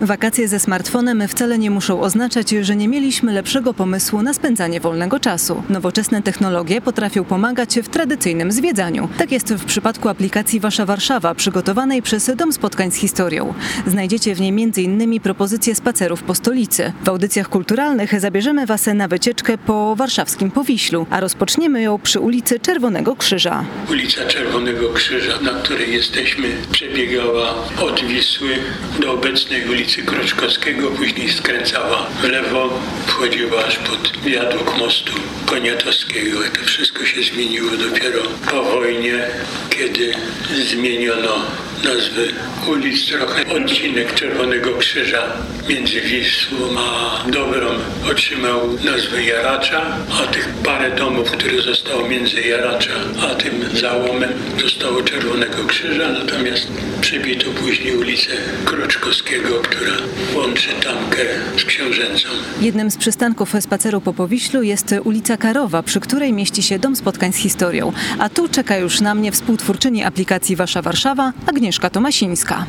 Wakacje ze smartfonem wcale nie muszą oznaczać, że nie mieliśmy lepszego pomysłu na spędzanie wolnego czasu. Nowoczesne technologie potrafią pomagać w tradycyjnym zwiedzaniu. Tak jest w przypadku aplikacji Wasza Warszawa, przygotowanej przez Dom Spotkań z Historią. Znajdziecie w niej m.in. propozycje spacerów po stolicy. W audycjach kulturalnych zabierzemy Was na wycieczkę po warszawskim Powiślu, a rozpoczniemy ją przy ulicy Czerwonego Krzyża. Ulica Czerwonego Krzyża, na której jesteśmy, przebiegała od Wisły do obecnej ulicy ulicy Kroczkowskiego, później skręcała w lewo, wchodziła aż pod wiaduk mostu Koniatowskiego. To wszystko się zmieniło dopiero po wojnie, kiedy zmieniono nazwy ulic, trochę odcinek Czerwonego Krzyża między Wisłą a Dobrą otrzymał nazwę Jaracza, a tych parę domów, które zostało między Jaracza a tym załomem zostało Czerwonego Krzyża, natomiast przebito później ulicę Kroczkowskiego, która łączy Tamkę z Książęcą. Jednym z przystanków spaceru po Powiślu jest ulica Karowa, przy której mieści się Dom Spotkań z Historią. A tu czeka już na mnie współtwórczyni aplikacji Wasza Warszawa, Agnieszka Tomasińska.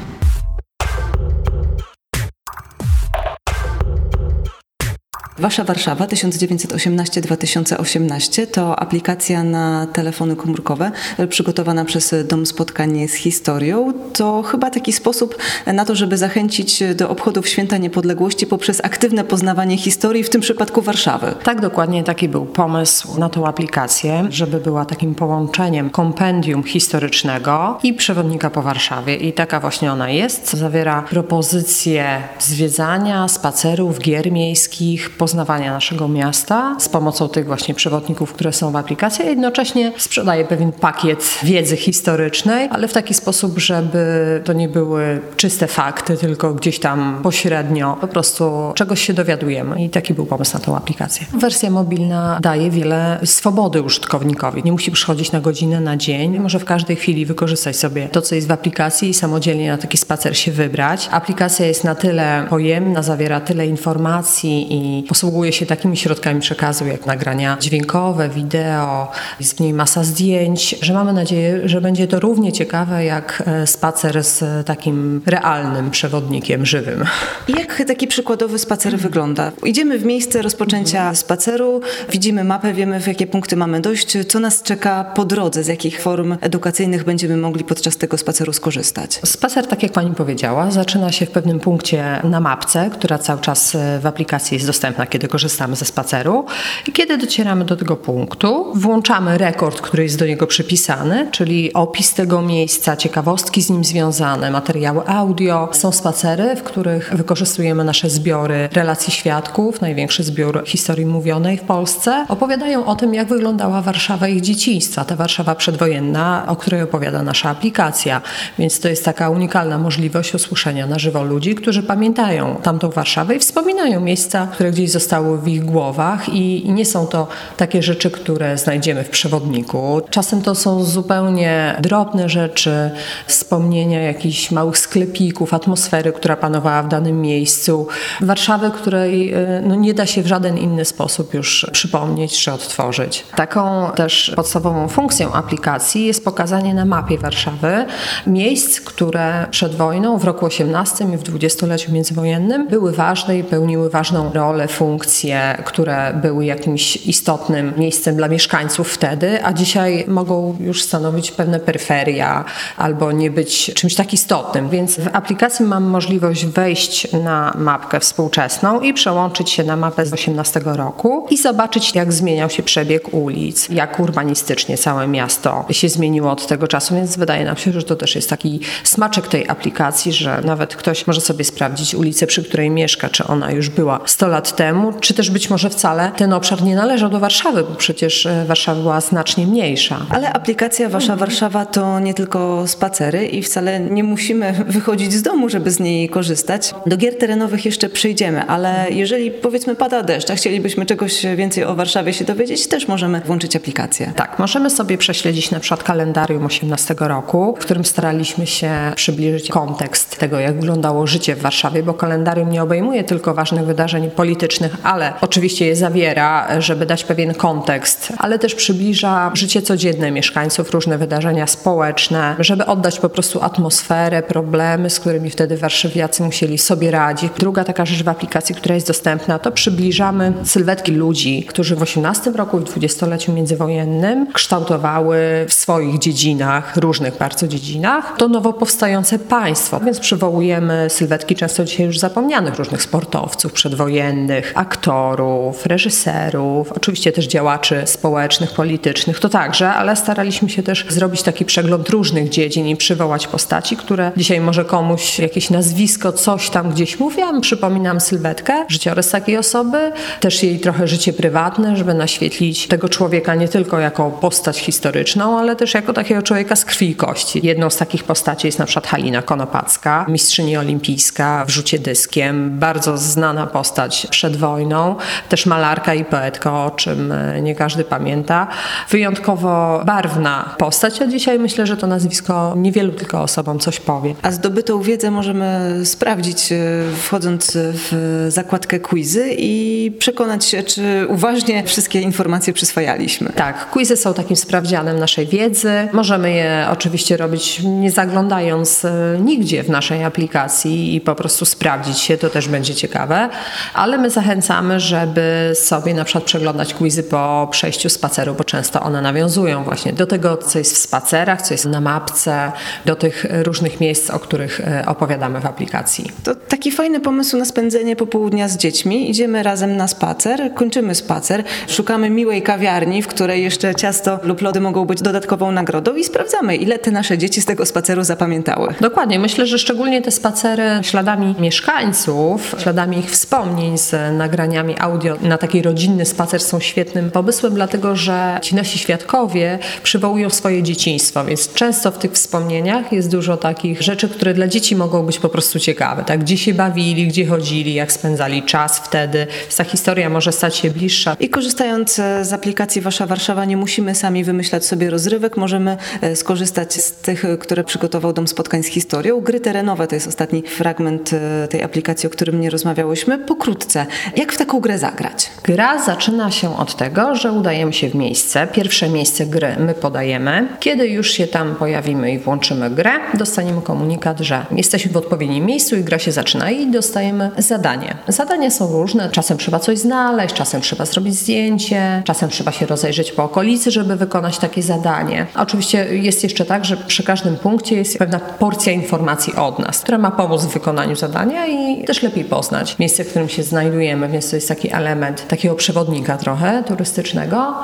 Wasza Warszawa 1918-2018 to aplikacja na telefony komórkowe e, przygotowana przez Dom Spotkań z Historią. To chyba taki sposób na to, żeby zachęcić do obchodów Święta Niepodległości poprzez aktywne poznawanie historii, w tym przypadku Warszawy. Tak, dokładnie taki był pomysł na tą aplikację, żeby była takim połączeniem kompendium historycznego i przewodnika po Warszawie. I taka właśnie ona jest. Zawiera propozycje zwiedzania, spacerów, gier miejskich, poznawania naszego miasta z pomocą tych właśnie przewodników, które są w aplikacji, a jednocześnie sprzedaje pewien pakiet wiedzy historycznej, ale w taki sposób, żeby to nie były czyste fakty, tylko gdzieś tam pośrednio po prostu czegoś się dowiadujemy. I taki był pomysł na tą aplikację. Wersja mobilna daje wiele swobody użytkownikowi. Nie musi przychodzić na godzinę, na dzień. Może w każdej chwili wykorzystać sobie to, co jest w aplikacji i samodzielnie na taki spacer się wybrać. Aplikacja jest na tyle pojemna, zawiera tyle informacji i posługuje się takimi środkami przekazu jak nagrania dźwiękowe, wideo, jest w niej masa zdjęć, że mamy nadzieję, że będzie to równie ciekawe jak e, spacer z takim realnym przewodnikiem żywym. Jak taki przykładowy spacer wygląda? Idziemy w miejsce rozpoczęcia spaceru, widzimy mapę, wiemy w jakie punkty mamy dojść, co nas czeka po drodze, z jakich form edukacyjnych będziemy mogli podczas tego spaceru skorzystać. Spacer, tak jak pani powiedziała, zaczyna się w pewnym punkcie na mapce, która cały czas e, w aplikacji jest dostępna kiedy korzystamy ze spaceru. I kiedy docieramy do tego punktu, włączamy rekord, który jest do niego przypisany, czyli opis tego miejsca, ciekawostki z nim związane, materiały audio. Są spacery, w których wykorzystujemy nasze zbiory relacji świadków, największy zbiór historii mówionej w Polsce. Opowiadają o tym, jak wyglądała Warszawa ich dzieciństwa, ta Warszawa przedwojenna, o której opowiada nasza aplikacja. Więc to jest taka unikalna możliwość usłyszenia na żywo ludzi, którzy pamiętają tamtą Warszawę i wspominają miejsca, które gdzieś zostały w ich głowach i, nie są to takie rzeczy, które znajdziemy w przewodniku. Czasem to są zupełnie drobne rzeczy, wspomnienia jakichś małych sklepików, atmosfery, która panowała w danym miejscu, Warszawy, której e, no, nie da się w żaden inny sposób już przypomnieć czy odtworzyć. Taką też podstawową funkcją aplikacji jest pokazanie na mapie Warszawy miejsc, które przed wojną w roku 18 i w dwudziestoleciu międzywojennym były ważne i pełniły ważną rolę funkcje, które były jakimś istotnym miejscem dla mieszkańców wtedy, a dzisiaj mogą już stanowić pewne peryferia albo nie być czymś tak istotnym. Więc w aplikacji mam możliwość wejść na mapkę współczesną i przełączyć się na mapę z 18 roku i zobaczyć, jak zmieniał się przebieg ulic, jak urbanistycznie całe miasto się zmieniło od tego czasu, więc wydaje nam się, że to też jest taki smaczek tej aplikacji, że nawet ktoś może sobie sprawdzić ulicę, przy której mieszka, czy ona już była 100 lat temu, czy też być może wcale ten obszar nie należał do Warszawy, bo przecież e, Warszawa była znacznie mniejsza. Ale aplikacja Wasza Warszawa to nie tylko spacery i wcale nie musimy wychodzić z domu, żeby z niej korzystać. Do gier terenowych jeszcze przyjdziemy, ale jeżeli powiedzmy pada deszcz, a chcielibyśmy czegoś więcej o Warszawie się dowiedzieć, też możemy włączyć aplikację. Tak, możemy sobie prześledzić na przykład kalendarium 18 roku, w którym staraliśmy się przybliżyć kontekst tego, jak wyglądało życie w Warszawie, bo kalendarium nie obejmuje tylko ważnych wydarzeń politycznych, politycznych, ale oczywiście je zawiera, żeby dać pewien kontekst, ale też przybliża życie codzienne mieszkańców, różne wydarzenia społeczne, żeby oddać po prostu atmosferę, problemy, z którymi wtedy warszawiacy musieli sobie radzić. Druga taka rzecz w aplikacji, która jest dostępna, to przybliżamy sylwetki ludzi, którzy w 18 roku, w dwudziestoleciu międzywojennym kształtowały w swoich dziedzinach, różnych bardzo dziedzinach, to nowo powstające państwo. Więc przywołujemy sylwetki często dzisiaj już zapomnianych różnych sportowców przedwojennych, aktorów, reżyserów, oczywiście też działaczy społecznych, politycznych, to także, ale staraliśmy się też zrobić taki przegląd różnych dziedzin i przywołać postaci, które dzisiaj może komuś jakieś nazwisko, coś tam gdzieś mówi, ja przypominam sylwetkę, życiorys takiej osoby, też jej trochę życie prywatne, żeby naświetlić tego człowieka nie tylko jako postać historyczną, ale też jako takiego człowieka z krwi i kości. Jedną z takich postaci jest na przykład Halina Konopacka, mistrzyni olimpijska w rzucie dyskiem, bardzo znana postać przed wojną, też malarka i poetka, o czym e, nie każdy pamięta. Wyjątkowo barwna postać, a dzisiaj myślę, że to nazwisko niewielu tylko osobom coś powie. A zdobytą wiedzę możemy sprawdzić e, wchodząc w zakładkę quizy i przekonać się, czy uważnie wszystkie informacje przyswajaliśmy. Tak, quizy są takim sprawdzianem naszej wiedzy. Możemy je oczywiście robić nie zaglądając e, nigdzie w naszej aplikacji i po prostu sprawdzić się, to też będzie ciekawe, ale my zachęcamy, żeby sobie na przykład przeglądać quizy po przejściu spaceru, bo często one nawiązują właśnie do tego, co jest w spacerach, co jest na mapce, do tych różnych miejsc, o których e, opowiadamy w aplikacji. To taki fajny pomysł na spędzenie popołudnia z dziećmi. Idziemy razem na spacer, kończymy spacer, szukamy miłej kawiarni, w której jeszcze ciasto lub lody mogą być dodatkową nagrodą i sprawdzamy, ile te nasze dzieci z tego spaceru zapamiętały. Dokładnie. Myślę, że szczególnie te spacery śladami mieszkańców, śladami ich wspomnień z nagraniami audio na taki rodzinny spacer są świetnym pomysłem, dlatego że ci nasi świadkowie przywołują swoje dzieciństwo, więc często w tych wspomnieniach jest dużo takich rzeczy, które dla dzieci mogą być po prostu ciekawe. Tak? Gdzie się bawili, gdzie chodzili, jak spędzali czas wtedy. Ta historia może stać się bliższa. I korzystając e, z aplikacji Wasza Warszawa, nie musimy sami wymyślać sobie rozrywek, możemy e, skorzystać z tych, e, które przygotował Dom Spotkań z Historią. Gry terenowe to jest ostatni fragment tej aplikacji, o którym nie rozmawiałyśmy. Pokrótce, jak w taką grę zagrać? Gra zaczyna się od tego, że udajemy się w miejsce. Pierwsze miejsce gry my podajemy. Kiedy już się tam pojawimy i włączymy grę, dostaniemy komunikat, że jesteśmy w odpowiednim miejscu i gra się zaczyna i dostajemy zadanie. Zadania są różne. Czasem trzeba coś znaleźć, czasem trzeba zrobić zdjęcie, czasem trzeba się rozejrzeć po okolicy, żeby wykonać takie zadanie. Oczywiście jest jeszcze tak, że przy każdym punkcie jest pewna porcja informacji od nas, która ma pomóc w wykonaniu zadania i też lepiej poznać miejsce, w którym się znajdujemy, więc to jest taki element takiego przewodnika trochę turystycznego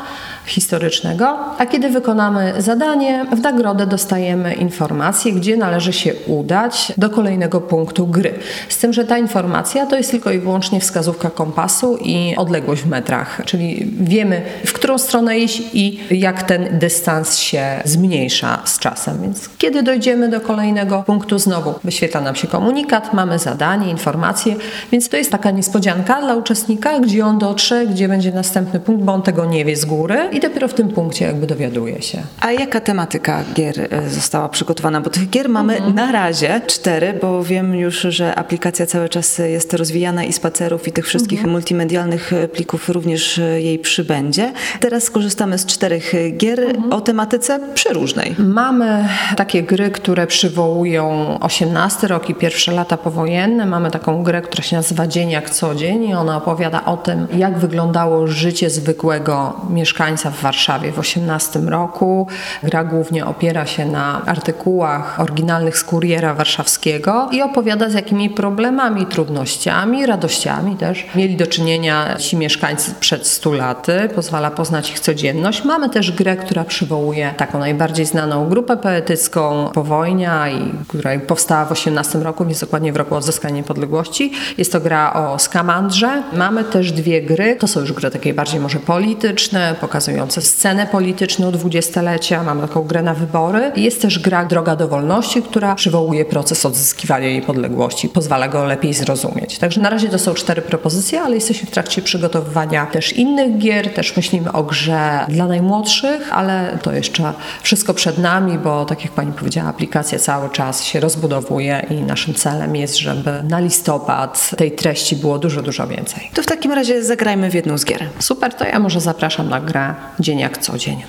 historycznego, a kiedy wykonamy zadanie, w nagrodę dostajemy informację, gdzie należy się udać do kolejnego punktu gry. Z tym, że ta informacja to jest tylko i wyłącznie wskazówka kompasu i odległość w metrach, czyli wiemy, w którą stronę iść i jak ten dystans się zmniejsza z czasem. Więc kiedy dojdziemy do kolejnego punktu, znowu wyświetla nam się komunikat, mamy zadanie, informacje, więc to jest taka niespodzianka dla uczestnika, gdzie on dotrze, gdzie będzie następny punkt, bo on tego nie wie z góry i dopiero w tym punkcie jakby dowiaduje się. A jaka tematyka gier e, została przygotowana? Bo tych gier mamy mhm. na razie cztery, bo wiem już, że aplikacja cały czas jest rozwijana i spacerów i tych wszystkich mhm. multimedialnych plików również e, jej przybędzie. Teraz skorzystamy z czterech gier mhm. o tematyce przeróżnej. Mamy takie gry, które przywołują 18 rok i pierwsze lata powojenne. Mamy taką grę, która się nazywa Dzień jak co dzień ona opowiada o tym, jak wyglądało życie zwykłego mieszkańca w Warszawie w 18 roku. Gra głównie opiera się na artykułach oryginalnych z Kuriera Warszawskiego i opowiada z jakimi problemami, trudnościami, radościami też mieli do czynienia ci mieszkańcy przed 100 laty. Pozwala poznać ich codzienność. Mamy też grę, która przywołuje taką najbardziej znaną grupę poetycką Powojnia, i, która powstała w 18 roku, więc dokładnie w roku odzyskania niepodległości. Jest to gra o skamandrze. Mamy też dwie gry, to są już gry takie bardziej może polityczne, pokazują pokazujące scenę polityczną dwudziestlecia, mamy taką grę na wybory. Jest też gra Droga do Wolności, która przywołuje proces odzyskiwania niepodległości, pozwala go lepiej zrozumieć. Także na razie to są cztery propozycje, ale jesteśmy w trakcie przygotowywania też innych gier, też myślimy o grze dla najmłodszych, ale to jeszcze wszystko przed nami, bo tak jak Pani powiedziała, aplikacja cały czas się rozbudowuje i naszym celem jest, żeby na listopad tej treści było dużo, dużo więcej. To w takim razie zagrajmy w jedną z gier. Super, to ja może zapraszam na grę Dzień jak co dzień.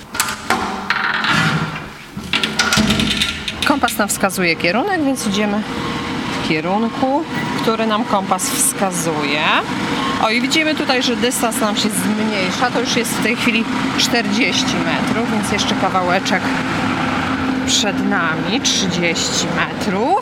Kompas nam wskazuje kierunek, więc idziemy w kierunku, który nam kompas wskazuje. O i widzimy tutaj, że dystans nam się zmniejsza. To już jest w tej chwili 40 metrów, więc jeszcze kawałeczek przed nami 30 metrów.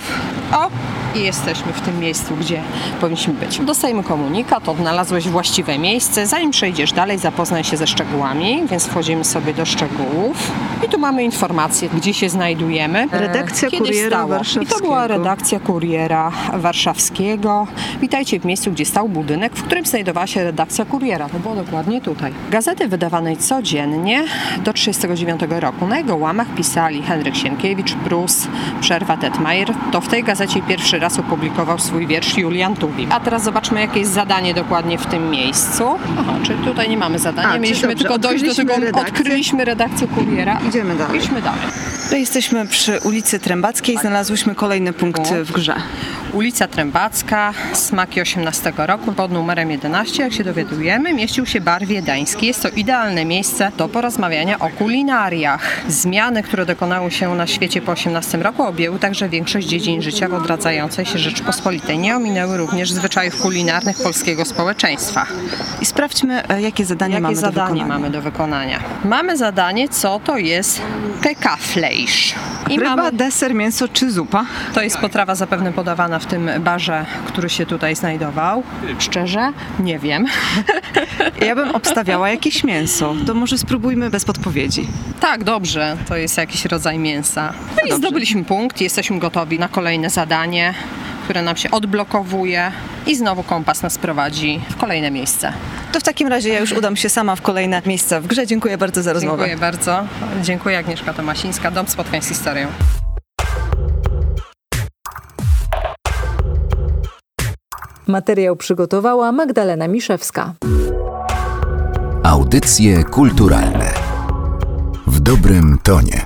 O, i jesteśmy w tym miejscu, gdzie powinniśmy być. Dostajemy komunikat, odnalazłeś właściwe miejsce. Zanim przejdziesz dalej, zapoznaj się ze szczegółami, więc wchodzimy sobie do szczegółów. I tu mamy informację, gdzie się znajdujemy. Redakcja Kiedy Kuriera stało. I to Warszawskiego. była redakcja Kuriera Warszawskiego. Witajcie w miejscu, gdzie stał budynek, w którym znajdowała się redakcja Kuriera. To było dokładnie tutaj. Gazety wydawanej codziennie do 1939 roku. Na jego łamach pisali Henryk Sienkiewicz, Prus, Przerwa Tetmajer. To w tej gazecie pierwszy raz opublikował swój wiersz Julian Tuwim. A teraz zobaczmy, jakie jest zadanie dokładnie w tym miejscu. Aha, czyli tutaj nie mamy zadania. A, Mieliśmy dobrze, tylko dojść do tego, redakcję. odkryliśmy redakcję Kuriera. Idziemy dalej. Idźmy dalej. To jesteśmy przy ulicy Trębackiej, znalazłyśmy kolejny punkt w grze. Ulica Trębacka, Smaki 18 roku, pod numerem 11, jak się dowiadujemy, mieścił się bar wiedeński. Jest to idealne miejsce do porozmawiania o kulinariach. Zmiany, które dokonały się na świecie po 18 roku, objęły także większość dziedzin życia w odradzającej się Rzeczpospolitej. Nie ominęły również zwyczajów kulinarnych polskiego społeczeństwa. I sprawdźmy, e, jakie zadanie Jakie mamy do zadanie wykonania. mamy do wykonania? Mamy zadanie, co to jest kekafleisch. I Ryba, mamy deser, mięso czy zupa? To jest potrawa zapewne podawana w tym barze, który się tutaj znajdował. Szczerze, nie wiem. Ja bym obstawiała jakieś mięso. To może spróbujmy bez podpowiedzi. Tak, dobrze, to jest jakiś rodzaj mięsa. No i zdobyliśmy punkt, jesteśmy gotowi na kolejne zadanie, które nam się odblokowuje i znowu kompas nas prowadzi w kolejne miejsce. To w takim razie ja już udam się sama w kolejne miejsca w grze. Dziękuję bardzo za rozmowę. Dziękuję bardzo. Dziękuję Agnieszka Tomasińska, Dom Spotkań z Historią. Materiał przygotowała Magdalena Miszewska. Audycje kulturalne w dobrym tonie.